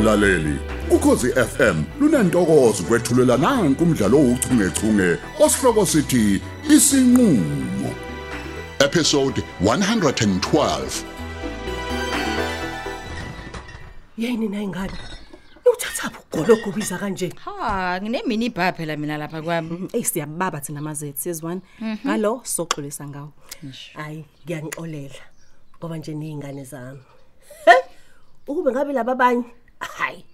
mlaleli. Ukhosi FM lunantokozo kwethulela nanku umdlalo ouchungechunge osihloko sithi isinqulo. Episode 112 yini nayingane? Uthatha ugologo biza kanje? Ha, ngine mini bar phela mina lapha kwami. ey siyababa thina mazethu sizwana ngalo soxolisa ngawo. Hayi ngiyanixolela ngoba nje niyingane zami. Ukube ngabe laba abanye? Hayi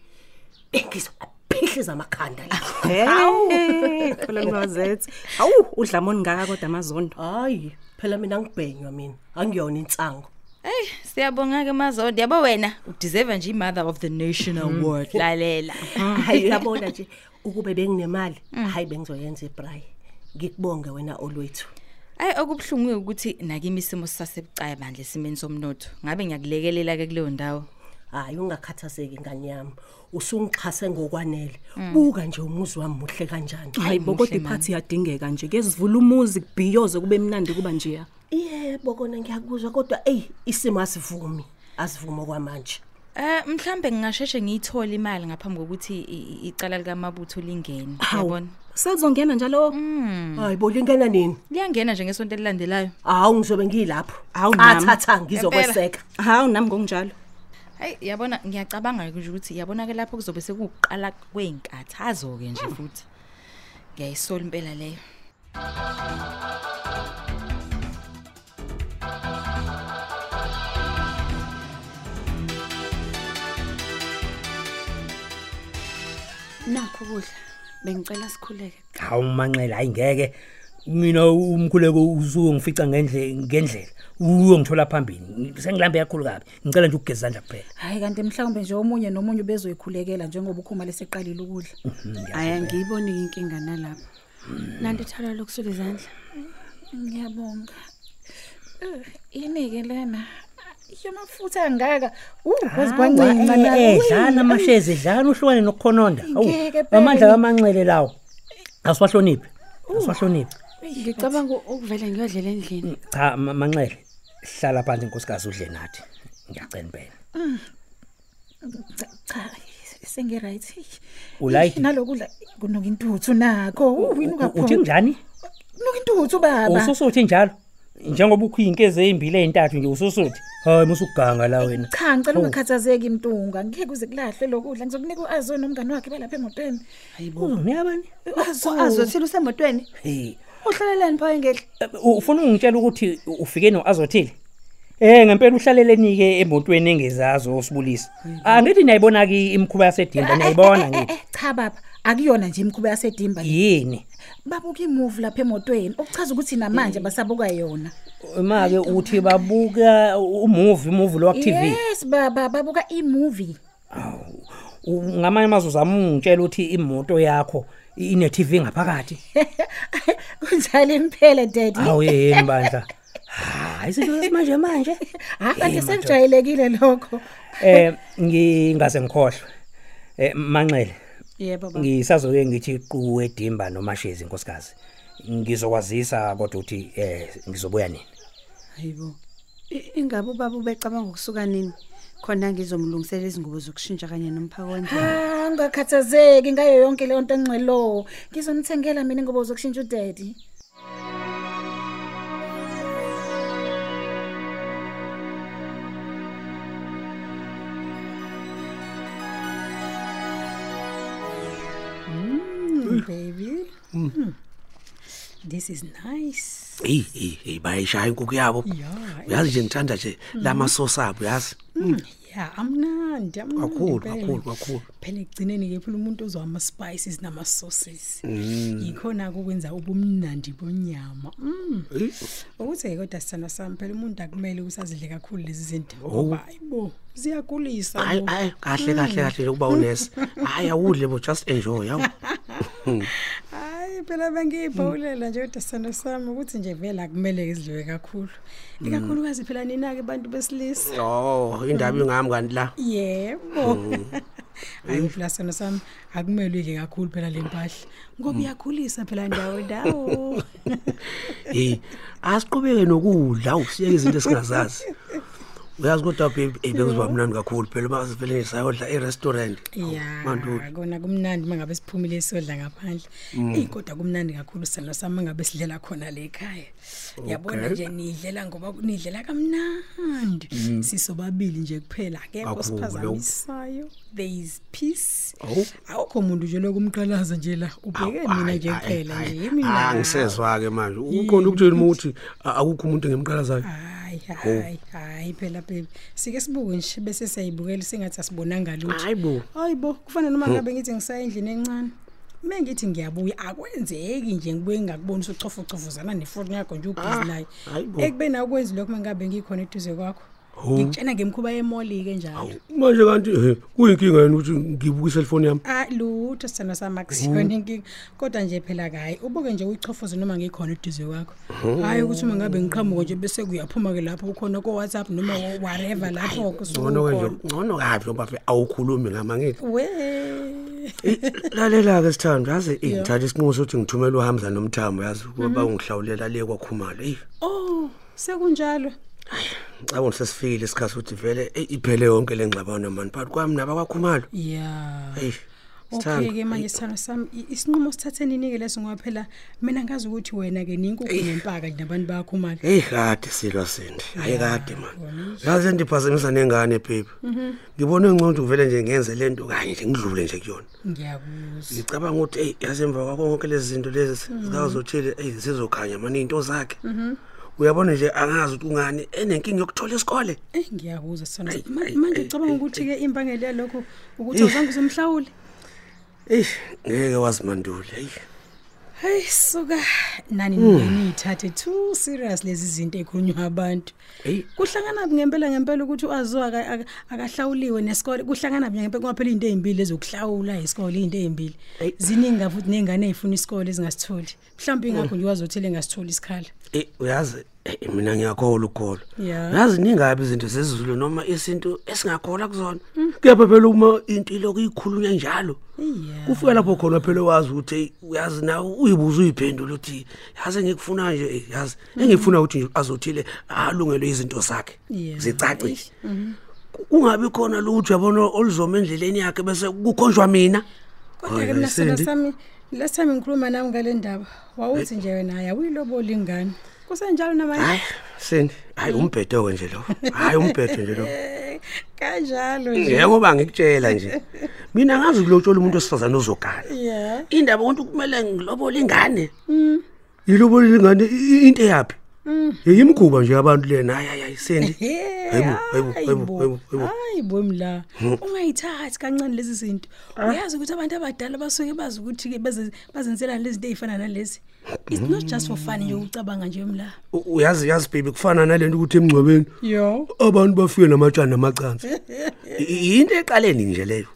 bengizophihliza amakhanda la Hey, khona mazethu. Awu, udlamoni ngaka kodwa amazondo. hayi phela mina ngibhenywa mina angiyona insango Hey, siyabonga ke Mazondi. Yabo wena udeserve nje i-Mother of the Nation award. Lalela. hayi yabona nje ukube benginemali hayi bengizoyenza ibray ngikubonge wena olwethu Ay okubhlungu ukuthi nakimi isimo sasebucayi bandle simeni somnotho. Ngabe ngiyakulekelela ke kuleyo ndawo. Hayi ungakhathazeki ngani yami usungixhase ngokwanele buka nje umuzi wami muhle kanjani Hayi muhle, bokodwa man. iphathi yadingeka nje. Kezivula umuzi kubhiyoze kube mnandi kuba njeya. yebo kona ngiyakuzwa kodwa ey isimo asivumi asivumi kwamanje Eh mhlambe ngingasheshe ngiyithola imali ngaphambi kokuthi i- i- icala lika Mabutho lingene. Yabona? Selizongena njalo. hayi bolingena nini Liyangena nje ngesonto elilandelayo. hawu ngizobe ngilapho Hawu, nami. athatha ngizokweseka Hawu nami ngokunjalo. Hayi yabona ngiyacabanga nje ukuthi yabona ke lapho kuzobe sekuqala kweinkathazo ke nje futhi. Ngiyayisola impela leyo. nakho kudla bengicela sikhuleke hawu manxele hayi ngeke mina umkhuleko usuke ngifica ngendle ngendlela. Uyongithola phambili. Sengilambe kakhulu kabi. Ngicela nje ukugeza izandla kuphela. Hayi kanti mhlawumbe nje omunye nomunye ubezoyikhulekela njengoba ukhuma leseqalile ukudla. Hayi angiyiboni inkinga nalapha nanti thala lokusula izandla. Ngiyabonga. Eh, yini-ke lena yamafutha angaka. Uzikwancinca Eh, dlana amashezi dlana uhlukane nokukhononda. Hawu Ngeke phela. amandla kamanxele lawo. Asiwahloniphi asiwahloniphi. Ngicabanga ukuvela ngiyodlela endlini. Cha ma- manxele. Hlala phansi inkosikazi udle nathi. Ngiyacela impela. Cha cha sengiright. Ulayini? nalokudla kunoka intuthu nakho. Wini uthi ungaphuma njani? Kunoka intuthu baba. Ususuthi njalo? Njengoba ukhuyinkeze ezimbili ezintathu nje ususuthi? Hayi musuganga la wena. Cha ngicela Hawu. ungakhathazeki mntunga ngeke uze kulahle lokudla ngizokunika u-azo nomngane wakhe balapha emotweni. Uzonika abani azothile usemotweni? Hey. Uhlalelani phaa engehla u- ufuna ungitshela ukuthi ufike noazothile Eh ngempela uhlaleleni ke emotweni engezazo osibulisa. Angithi niyayibona ke imkhuba yasedimba niyayibona ngithi. Eh, cha baba akuyona nje imkhuba yasedimba. Yini? babuka imuvi lapha emotweni okuchaza ukuthi namanje basabuka yona Uma ke uthi babuka umovie movie lo TV. yes baba babuka imovie Ngamanye amazwi zama ungitshela ukuthi imoto yakho ine TV ngaphakathi. kunjalo impela daddy Awu yini bandla. Hayi izinto esimanje manje. ha kanti senijayelekile lokho Eh ngingase ngikhohlwe. Eh manxele yebo baba ngisazoke ngithi qhu edimba nomashezi inkosikazi ngizokwazisa kodwa uthi eh ngizobuya nini hayibo I- ingabe ubaba ubecabanga ukusuka nini khona ngizomlungisela izingubo zokushintsha kanye nomphako wendlela. Ah, ungakhathazeki ngayo yonke leyo nto engcelo ngizomthengela mina ingoba uzokushintsha udaddy. Baby. Mm. this is nice. Hey hey hey bayishaya inkukhu yabo. Uyazi nje ngithanda nje lamasosi abo yazi ya amnandi amnandi kakhulu impela. kakhulu kakhulu. Phela ekugcineni ke phela umuntu ozwa ama spices nama sauces yikhona ukwenza ubumnandi bonyama mm. Ukuthi ke kodwa sithanda sami phela umuntu akumele usazidle kakhulu lezi zinto ngoba hayibo ziyagulisa hayi bo. hayi kahle kahle kahle nje kuba unesi. Hayi awudle bo just enjoy yawo hayi phela bengiyibhawulela nje kodwa sithanda sami ukuthi nje vele akumele izidliwe kakhulu. Ikakhulukazi phela nina ke bantu besilisa. Oh indaba ingami kanti la. Yebo. Hayi phela sithanda sami akumele ke kakhulu phela le mpahla. Ngoba iyakhulisa phela ndawo ndawo. Hey asiqhubeke nokudla usiyeke izinto esingazazi. uyazi kodwa babe eh bekuzoba mnandi kakhulu phela uma sivele nje sayodla e-restaurant. Ya Mantuli. kona kumnandi mangabe siphumile sodla ngaphandle. Eyi kodwa kumnandi kakhulu sithando sami mangabe sidlela khona le ekhaya. Yabona nje nidlela ngoba nidlela kamnandi. Sisobabili nje kuphela akekho Kakhulu. siphazamisayo. There is peace. Awu. awukho muntu nje lokumqalaza nje la. Ubheke mina nje kuphela nje yimi nawe. angisezwa-ke manje. Uqonda ukutshela uma ukuthi a- akukho umuntu engimqalazayo hayi hayi hayi phela baby. Sike sibuke nje bese siyayibukela singathi asibonanga lutho hayi bo. Hayi bo kufana noma ngabe ngithi ngisaya endlini encane uma ngithi ngiyabuya akwenzeki nje ngibuye ngakubona usuchofocofozana nefoni yakho nje ubhizi nayo. hayi bo. ekubeni akwenzi lokho uma ngabe ngikhona eduze kwakho. Ngikutshena ngemkhuba yemoli-ke njalo. Manje kanti eh, kuyinkinga yini ukuthi ngibuke iselfoni yami? Ah lutho sithando sami akusiyona inkinga. Kodwa nje phela kayi ubuke nje uyichofoze noma ngikhona eduze kwakho. Hayi ukuthi uma ngabe ngiqhamuka nje bese kuyaphuma-ke lapho kukhona ko-whatsapp noma whatever lapho ngcono-ke nje ngcono kabi ngoba fe awukhulumi ngama ngithi we. Lalela-ke sithando yazi eh, ngithatha isinqumo sokuthi ngithumele uhamza nomthambo yazi kuba ungihlawulela le kwakhumalo eyi. Oh sekunjalo. Ngicabanga sesifikile isikhathi sokuthi vele eyi, iphele yonke le ngxabano mani phakathi kwami nabakwakhumalo ya. Eyi okay-ke manje sithando sami i- isinqumo sithathe nini-ke leso ngoba phela mina ngazi ukuthi wena-ke ninkukhu nempaka nabantu bayakhumala. Eyi kade silwa sindi. Hayi kade mani. yazi ndiphazamisa nengane babe ngibone ngcono ukuthi vele nje ngenze le nto kanye nje ngidlule nje kuyona. Ngiyakuzwa. Ngicabanga ukuthi eyi yazi emva kwako konke lezi zinto lezi zikazothile eyi zizokhanya mani iy'nto zakhe. Uyabona nje angazi ukuthi ungani enenkinga yokuthola isikole. Eyi ngiyakuzwa sithando sami. Ma- manje ucabanga ukuthi-ke imbangela yalokho ukuthi awuzange uzomhlawule eyi ngeke wazimandule eyi hayi suka. Nani niyithathe too serious lezi zinto ey'khulunywa abantu. Eyi kuhlanganaphi ngempela ngempela ukuthi u-aziwa aka- aka- akahlawuliwe nesikole? Kuhlanganaphi ngempela? Ngoba phela iy'nto ey'mbili ezokuhlawula isikole iy'nto ey'mbili. Ziningi kafuthi ney'ngane ey'funa isikole ezingasitholi. Mhlawumbe ingakho nje wazothile engasitholi isikhala. Eyi uyazi eh, mina ngiyakholwa ukholwa Ya. yazi ningabi izinto zezulu noma isinto esingakholwa kuzona. Kuyapha phela uma impilo kuyikhulunywa njalo. Iya kufika lapho khona phela wazi ukuthi eyi, uyazi nawe uyibuza uyiphendula ukuthi yazi engikufuna nje eh, yazi engifuna ukuthi nje azothile alungele izinto zakhe Yeah. zicace. nje kungabi khona lutho yabona oluzoma endleleni yakhe bese kukhonjwa mina? Kodwa-ke Hayi, mina sithando Sindi. sami last time ngikhuluma nawe ngale ndaba wawuthi nje wena hayi awuyilobola ingane. Kusenjalo namanje. Hayi sindi hayi umbhedo-ke nje lo. Hayi umbhedo nje lo. Eh, kanjalo nje. Ngeke ngoba ngikutshela nje. Mina ngazi kulotshola umuntu wesifazane ozogana ya indaba ukuthi kumele ngilobola ingane. Yilobola ingane i- i- into eyaphi? Yimkhuba nje abantu lena. Hayi hayi hayi sendi Hayibo, hayibo, hayibo, hayibo, hayibo. hayi bo mla. Ungayithathi kancane lezi zinto. Uyazi ukuthi abantu abadala basuke bazi ukuthi-ke baze- bazenzelani lezi zinto ey'fana nalezi. It's not just for fun nje ukucabanga nje mla. U- uyazi yazi baby kufana nalento ukuthi emngcwabeni. Yo. Abantu bafike namatshana namacansi I- yinto eqaleni nje leyo.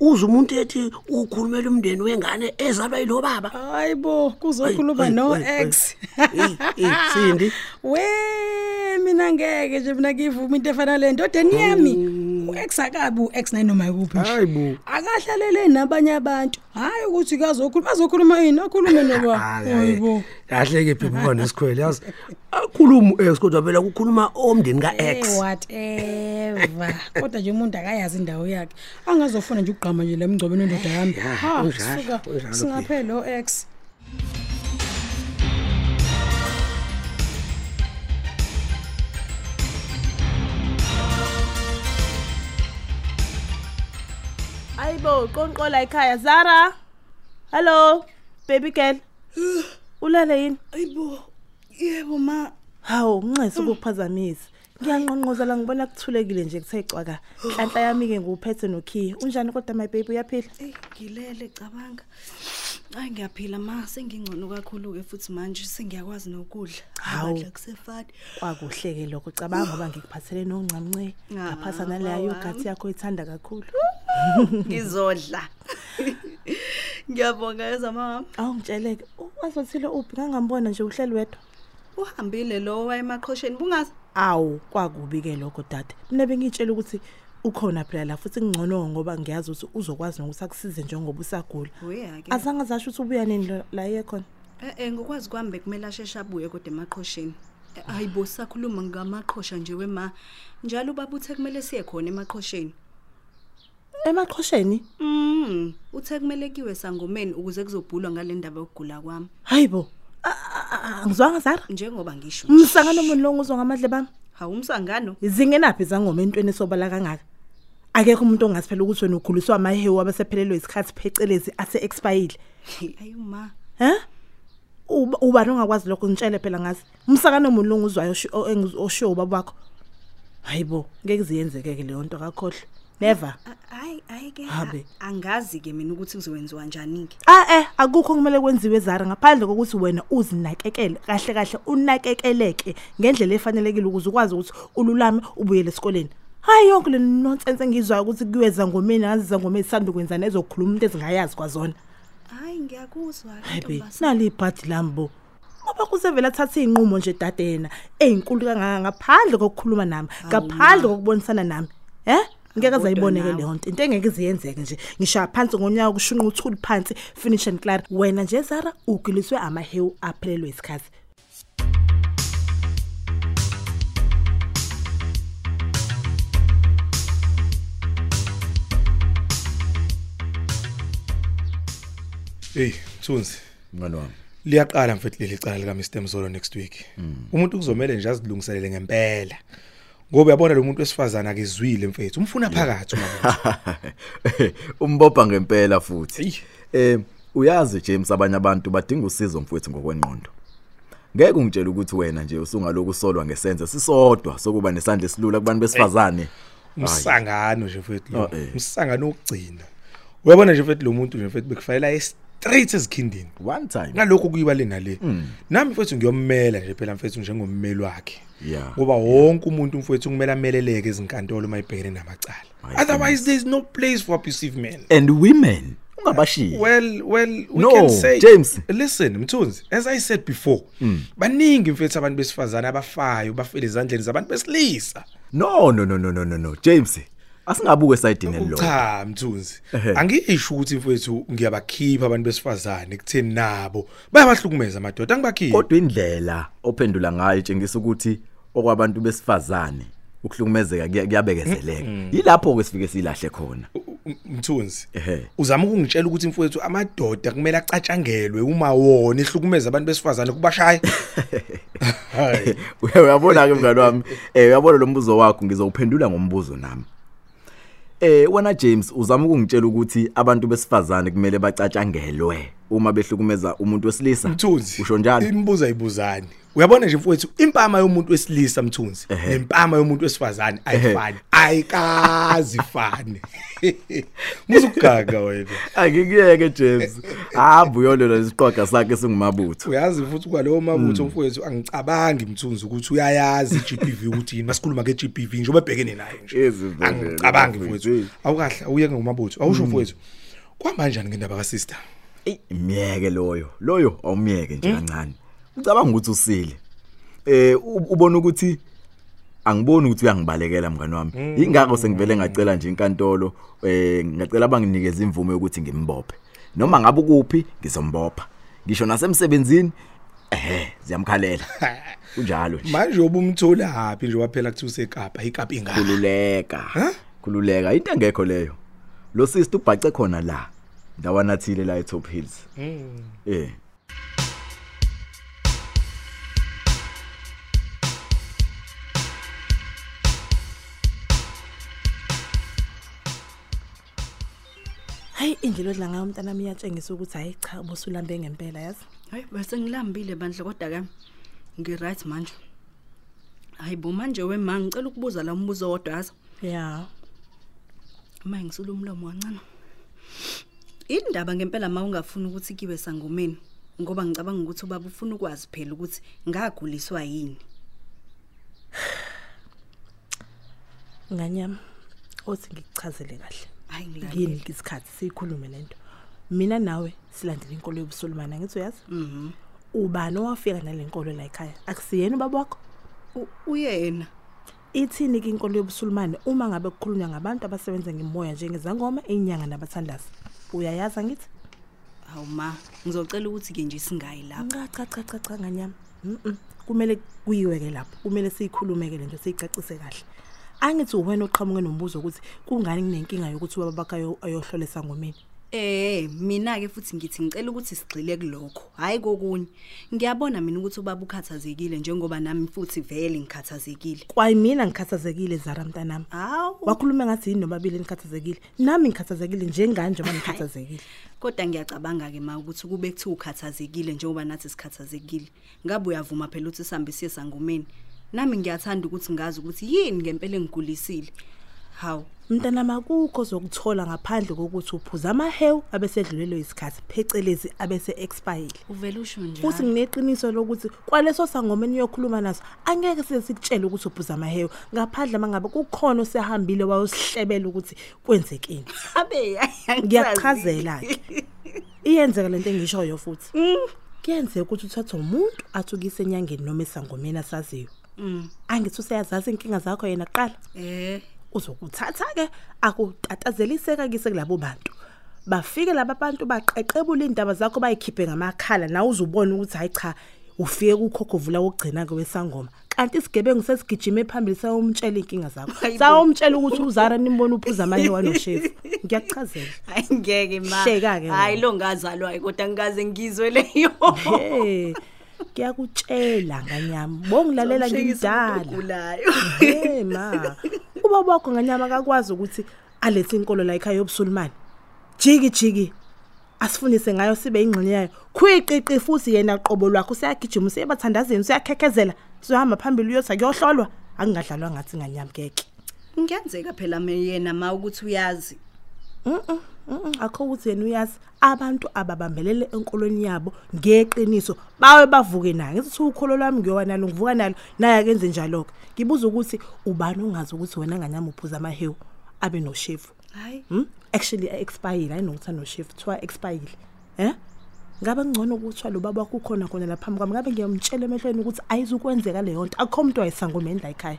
Uze umuntu ethi ukhulumela umndeni wengane ezalwa yilo baba hayi bo kuzokhuluma Hayi, no hayi, hayi. ex. Eyi, eyi, sindi we mina ngeke nje mina ngivuma into efana le ndodeni yami u-ex akabi u-ex nanoma yikuphi nje? Hayi bo. Akahlalele nabanye abantu. Hayi ukuthi kazokhuluma azokhuluma yini? Akhulume noba Hayi, hayibo kahle-ke phepha uba nesikhwele yazi? Akhuluma u-ex kodwa phela kukhuluma omndeni ka-ex Eh whatever. Kodwa nje umuntu akayazi indawo yakhe. Angazofuna nje ukugqama nje lemgcobeni endoda yami. Ya, ha kunjalo, suka. kunjalo, singaphela lo ex Ayibo, qonqola ekhaya Zara. Hello, baby girl. Ulale yini? Ayibo. Yebo ma. Hawu, nginxese ukukuphazamisa. Ngiyanqonqozela ngibona kuthulekile nje kuthe cwaka. Hlanhla yami ke nguphethe nokhiya. Unjani kodwa my baby uyaphila? Ey ngilele cabanga. Ay ngiyaphila ma sengingcono kakhulu ke futhi manje sengiyakwazi nokudla. Hawu. Abadla kusefati. Kwakuhle ke lokho. Cabanga ngoba ngikuphathele nongcamnce. Ah, Ngaphasa naleyo wami. yogurt yakho ithanda kakhulu. Ngizodla. Ngiyabonga ezama. Awu ngitsheleke, wazothile uphi ngangambona nje uhleli wedwa. Uhambile lo wayemaqhosheni bungazi. Awu, kwakubi ke lokho dade. Mina bengitshela ukuthi ukhona phela la futhi ngcono ngoba ngiyazi ukuthi uzokwazi nokuthi akusize njengoba usagula. Uyake. Azange zasho ukuthi ubuya nini lo- la ekhona. Eh eh ngokwazi kwami bekumele asheshe abuye kodwa emaqhosheni. hayibo sakhuluma ngamaqhosha nje wema njalo ubaba uthe kumele siye khona emaqhosheni emaqhosheni mm uthe kumele kiwe sangomeni ukuze kuzobhulwa ngale ndaba yokugula kwami. Hayibo A- a- a- angizwanga zara? Njengoba ngisho msangano muni lo ngizwa ngamadle bami? Hawumsangano zingenaphi zangoma entweni esobala kangaka? Akekho umuntu ongaziphela ukuthi wena ukhuliswa amahewu abasephelelwe isikhathi phecelezi ase expire ayuma he? Uba uba ongakwazi lokho ngitshele phela ngazi? Umsakano muni lo ngizwayo osho- o- engiz- osho ubaba wakho? Hayibo ngeke ziyenzeke ke leyo nto kakhohle never. Hayi hayi ke Habe. angazi ke mina ukuthi kuzowenziwa njani ke ah eh akukho kumele kwenziwe zara ngaphandle kokuthi wena uzinakekele kahle kahle unakekeleke ngendlela efanelekile ukuze ukwazi ukuthi ululame ubuyele esikoleni. Hayi yonke le nonsense engizwayo ukuthi kuweza ngomeni ngaziza ngomeni sisanda kwenza nezokhuluma umuntu ezingayazi kwazona. Hayi ngiyakuzwa ke hayibe ntombazana. nali ibhadi lambo ngoba kusevela thatha izinqumo nje dadena ezinkulu kangaka ngaphandle kokukhuluma nami ngaphandle kokubonisana nami eh? Ngeke Kodwa azayiboneke nawe. leyo nto. Into engeke ziyenzeke nje ngishaya phansi ngonyaka kushunqa uthuli phansi finish and clear wena nje Zara ugiliswe amahewu aphelelwe isikhathi. Hey Thunzi. Mngani wami. Liyaqala mfethu leli cala lika Mr Mzolo next week. Umuntu kuzomela nje azilungiselele ngempela. Ngoba uyabona lo muntu wesifazana akezwile mfethu umfuna phakathi uma umbopha ngempela futhi. Eh uyazi James abanye abantu badinga usizo mfowethu ngokwengqondo. Ngeke ungitshela ukuthi wena nje usungaloku solwa ngesenze sisodwa sokuba nesandla esilula kubantu besifazane. Umsangano nje mfethu lo. Oh, eh. umsangano okugcina uyabona nje mfethu lo muntu nje mfethu bekufanele straight ezikhindini one time. Ngalokho kuyiba lena le nami mfethu ngiyommela nje phela mfethu njengommeli wakhe. Yeah. ngoba wonke umuntu mfethu kumele ameleleke ezinkantolo mayibhekene namacala. My otherwise there is no place for abusive men. And women ungabashiya well well we No, can say James. listen mthunzi as i said before baningi mfethu abantu besifazana abafayo bafele ezandleni zabantu besilisa. No no no no no no no James. Asingabuke esayidini lo cha mthunzi Ehhe. angisho ukuthi mfethu ngiyabakhipha abantu besifazane ekutheni nabo bayabahlukumeza amadoda angibakhiphi? Kodwa indlela ophendula ngayo tshengisa ukuthi okwabantu besifazane ukuhlukumezeka kuya- kuyabekezeleka. Yilapho ke sifike silahle khona. Mthunzi ehe. uzama ukungitshela ukuthi mfowethu amadoda kumele acatshangelwe uma wona ihlukumeza abantu besifazane kubashaya? Hayi uyabona ke mngani wami. Eh uyabona lo mbuzo wakho ngizowuphendula ngombuzo nami. Eh wena James uzama ukungitshela ukuthi abantu besifazane kumele bacatshangelwe uma behlukumeza umuntu wesilisa? Mthunzi usho njalo? imibuzo ayibuzani. Uyabona nje mfowethu impama yomuntu wesilisa mthunzi Ehhe. nempama yomuntu wesifazane ayifani ayikazi fane muzu kugaga wena. Angikuyeke James habu yolona isiqoqa sakhe singumabutho. Uyazi futhi kwalowo mabutho mfowethu angicabangi mthunzi ukuthi uyayazi iGPV ukuthi yini masikhuluma ngeGPV njengoba ebhekene nayo nje. Ezivele, angicabangi mfowethu. mfowethu awukahle awuyeke ngomabutho awusho mfowethu kwamba kanjani ngendaba kaSister? Ey imiyeke loyo. Loyo awumiyeke nje kancane. Ucabanga ukuthi usile. Eh ubona ukuthi angiboni ukuthi uyangibalekela mngani wami. Ingakho sengivele ngacela nje inkantolo eh ngacela banginikeze imvume yokuthi ngimbophe. Noma ngabe kuphi ngizombopha. Ngisho nasemsebenzini ehe ziyamkhalela. Kunjalo nje. Manje obumthola hapi nje waphela kuthi usekapa? Ikapa ingaka khululeka. Khululeka. Into engekho leyo lo sister ubhace khona la ndawana thile la eTop Hills. Eh. Indlela odla ngayo umntana wami iyatshengisa ukuthi hayi cha ubusulambe ngempela yazi? Hayi bese ngilambile bandle kodwa ke ngi-right manje. Hayi bo manje wema ngicela ukubuza la umbuzo wodwa yazi? Ya. Uma ngisula umlomo wancane indaba ngempela ma ungafuni ukuthi kibe sangomeni ngoba ngicabanga ukuthi ubaba ufuna ukwazi phela ukuthi ngaguliswa yini. Nganyama othi ngikuchazele kahle. Yini ngilalele. Isikhathi siyikhulume lento mina nawe silandela inkolo yobusulumane ngithi uyazi? Mhm. Ubani owafika nalenkolo la ekhaya? Akusiyena ubaba wakho? U- uyena. Ithini ke inkolo yobusulumane uma ngabe kukhulunywa ngabantu abasebenza ngemoya njengezangoma inyanga nabathandazi? Uyayazi ngithi hawu ma ngizocela ukuthi ke nje singayi lapha cha cha cha cha cha nganyama Mhm. kumele kuyiwe ke lapho. Kumele siyikhulumeke lento siyicacise kahle. Angithi wena oqhamuke nombuzo ukuthi kungani kunenkinga yokuthi ubaba bakhe ayo- ayohlolesa ngomini Eh mina ke futhi ngithi ngicela ukuthi sigxile kulokho. Hayi kokunye. Ngiyabona mina ukuthi ubaba ukhathazekile njengoba nami futhi vele ngikhathazekile. Kwayi mina ngikhathazekile zara mntanami. Hawu. Wakhuluma ngathi yini nobabili nikhathazekile nami ngikhathazekile njengani njengoba ngikhathazekile? Kodwa ngiyacabanga ke ma ukuthi kube kuthiwa ukhathazekile njengoba nathi sikhathazekile. Ngabe uyavuma phela ukuthi sihambe siye sangomeni? Nami ngiyathanda ukuthi ngazi ukuthi yini ngempela engigulisile hawu. Mntanami akukho zokuthola ngaphandle kokuthi uphuza amahewu abesedlulelwe isikhathi phecelezi abese expire uvela usho njalo. Futhi ngineqiniso lokuthi kwaleso sangomeni uyokhuluma naso angeke size sikutshele ukuthi uphuza amahewu. Ngaphandle mangabe kukhona osehambile wayosihlebela ukuthi kwenzekeni. Abe ngiyachazela ke iyenzeka lento engishoyo futhi. Kuyenzeka ukuthi uthathwe umuntu athukise enyangeni noma esangomeni asaziyo. Mm. Angithi useyazazi inkinga zakho yena kuqala? Eh. Uzokuthatha ke akutatazeliseka kise kulabo bantu. Bafike laba bantu baqeqebula indaba zakho bayikhiphe ngamakhala nawe uzubona ukuthi hayi cha ufike kukhokho vula ukugcina ke wesangoma. Kanti isigebengu sesigijime phambili sayomtshela inkinga zakho. Hayibo. sayomtshela ukuthi uzara nimbona uphuza amahewa noshefu ngiyachazela hayi ngeke ma. Hleka ke hayi wena. lo ngazalwa kodwa ngikaze ngizwe leyo. He ngiyakutshela nganyama bongilalela ngimdala. ugulayo hey ma uba bakho nganyama akakwazi ukuthi alethe inkolo la ekhaya yobusulumani jiki jiki asifundise ngayo sibe ingxenye yayo. Khwiqiqi futhi yena qobo lwakho usiyagijima usebathandazeni usiyakhekezela sizohamba phambili uyothi akuyohlolwa akungadlalwa ngathi nganyama ngeke. Ngiyenzeka phela me- yena ma ukuthi uyazi. Mhm, mhm, akho ukuthi yena uyazi abantu ababambelele enkolweni yabo ngeqiniso bawe bavuke naye. Ngithi ukholo lwami ngiyowa nalo ngivuka nalo naye akenze njalo ke ngibuza ukuthi ubani ongazi ukuthi wena nganyama uphuza amahewu abe noshefu hayi. Hmm? actually expire hayi nokuthi anoshefu kuthiwa expire eh? Ngabe ngcono ukuthi lo baba kukhona khona lapha kwami? Ngabe ngiyamtshela emehlweni ukuthi ayizukwenzeka leyo nto akho umuntu wayesangomeni la ekhaya?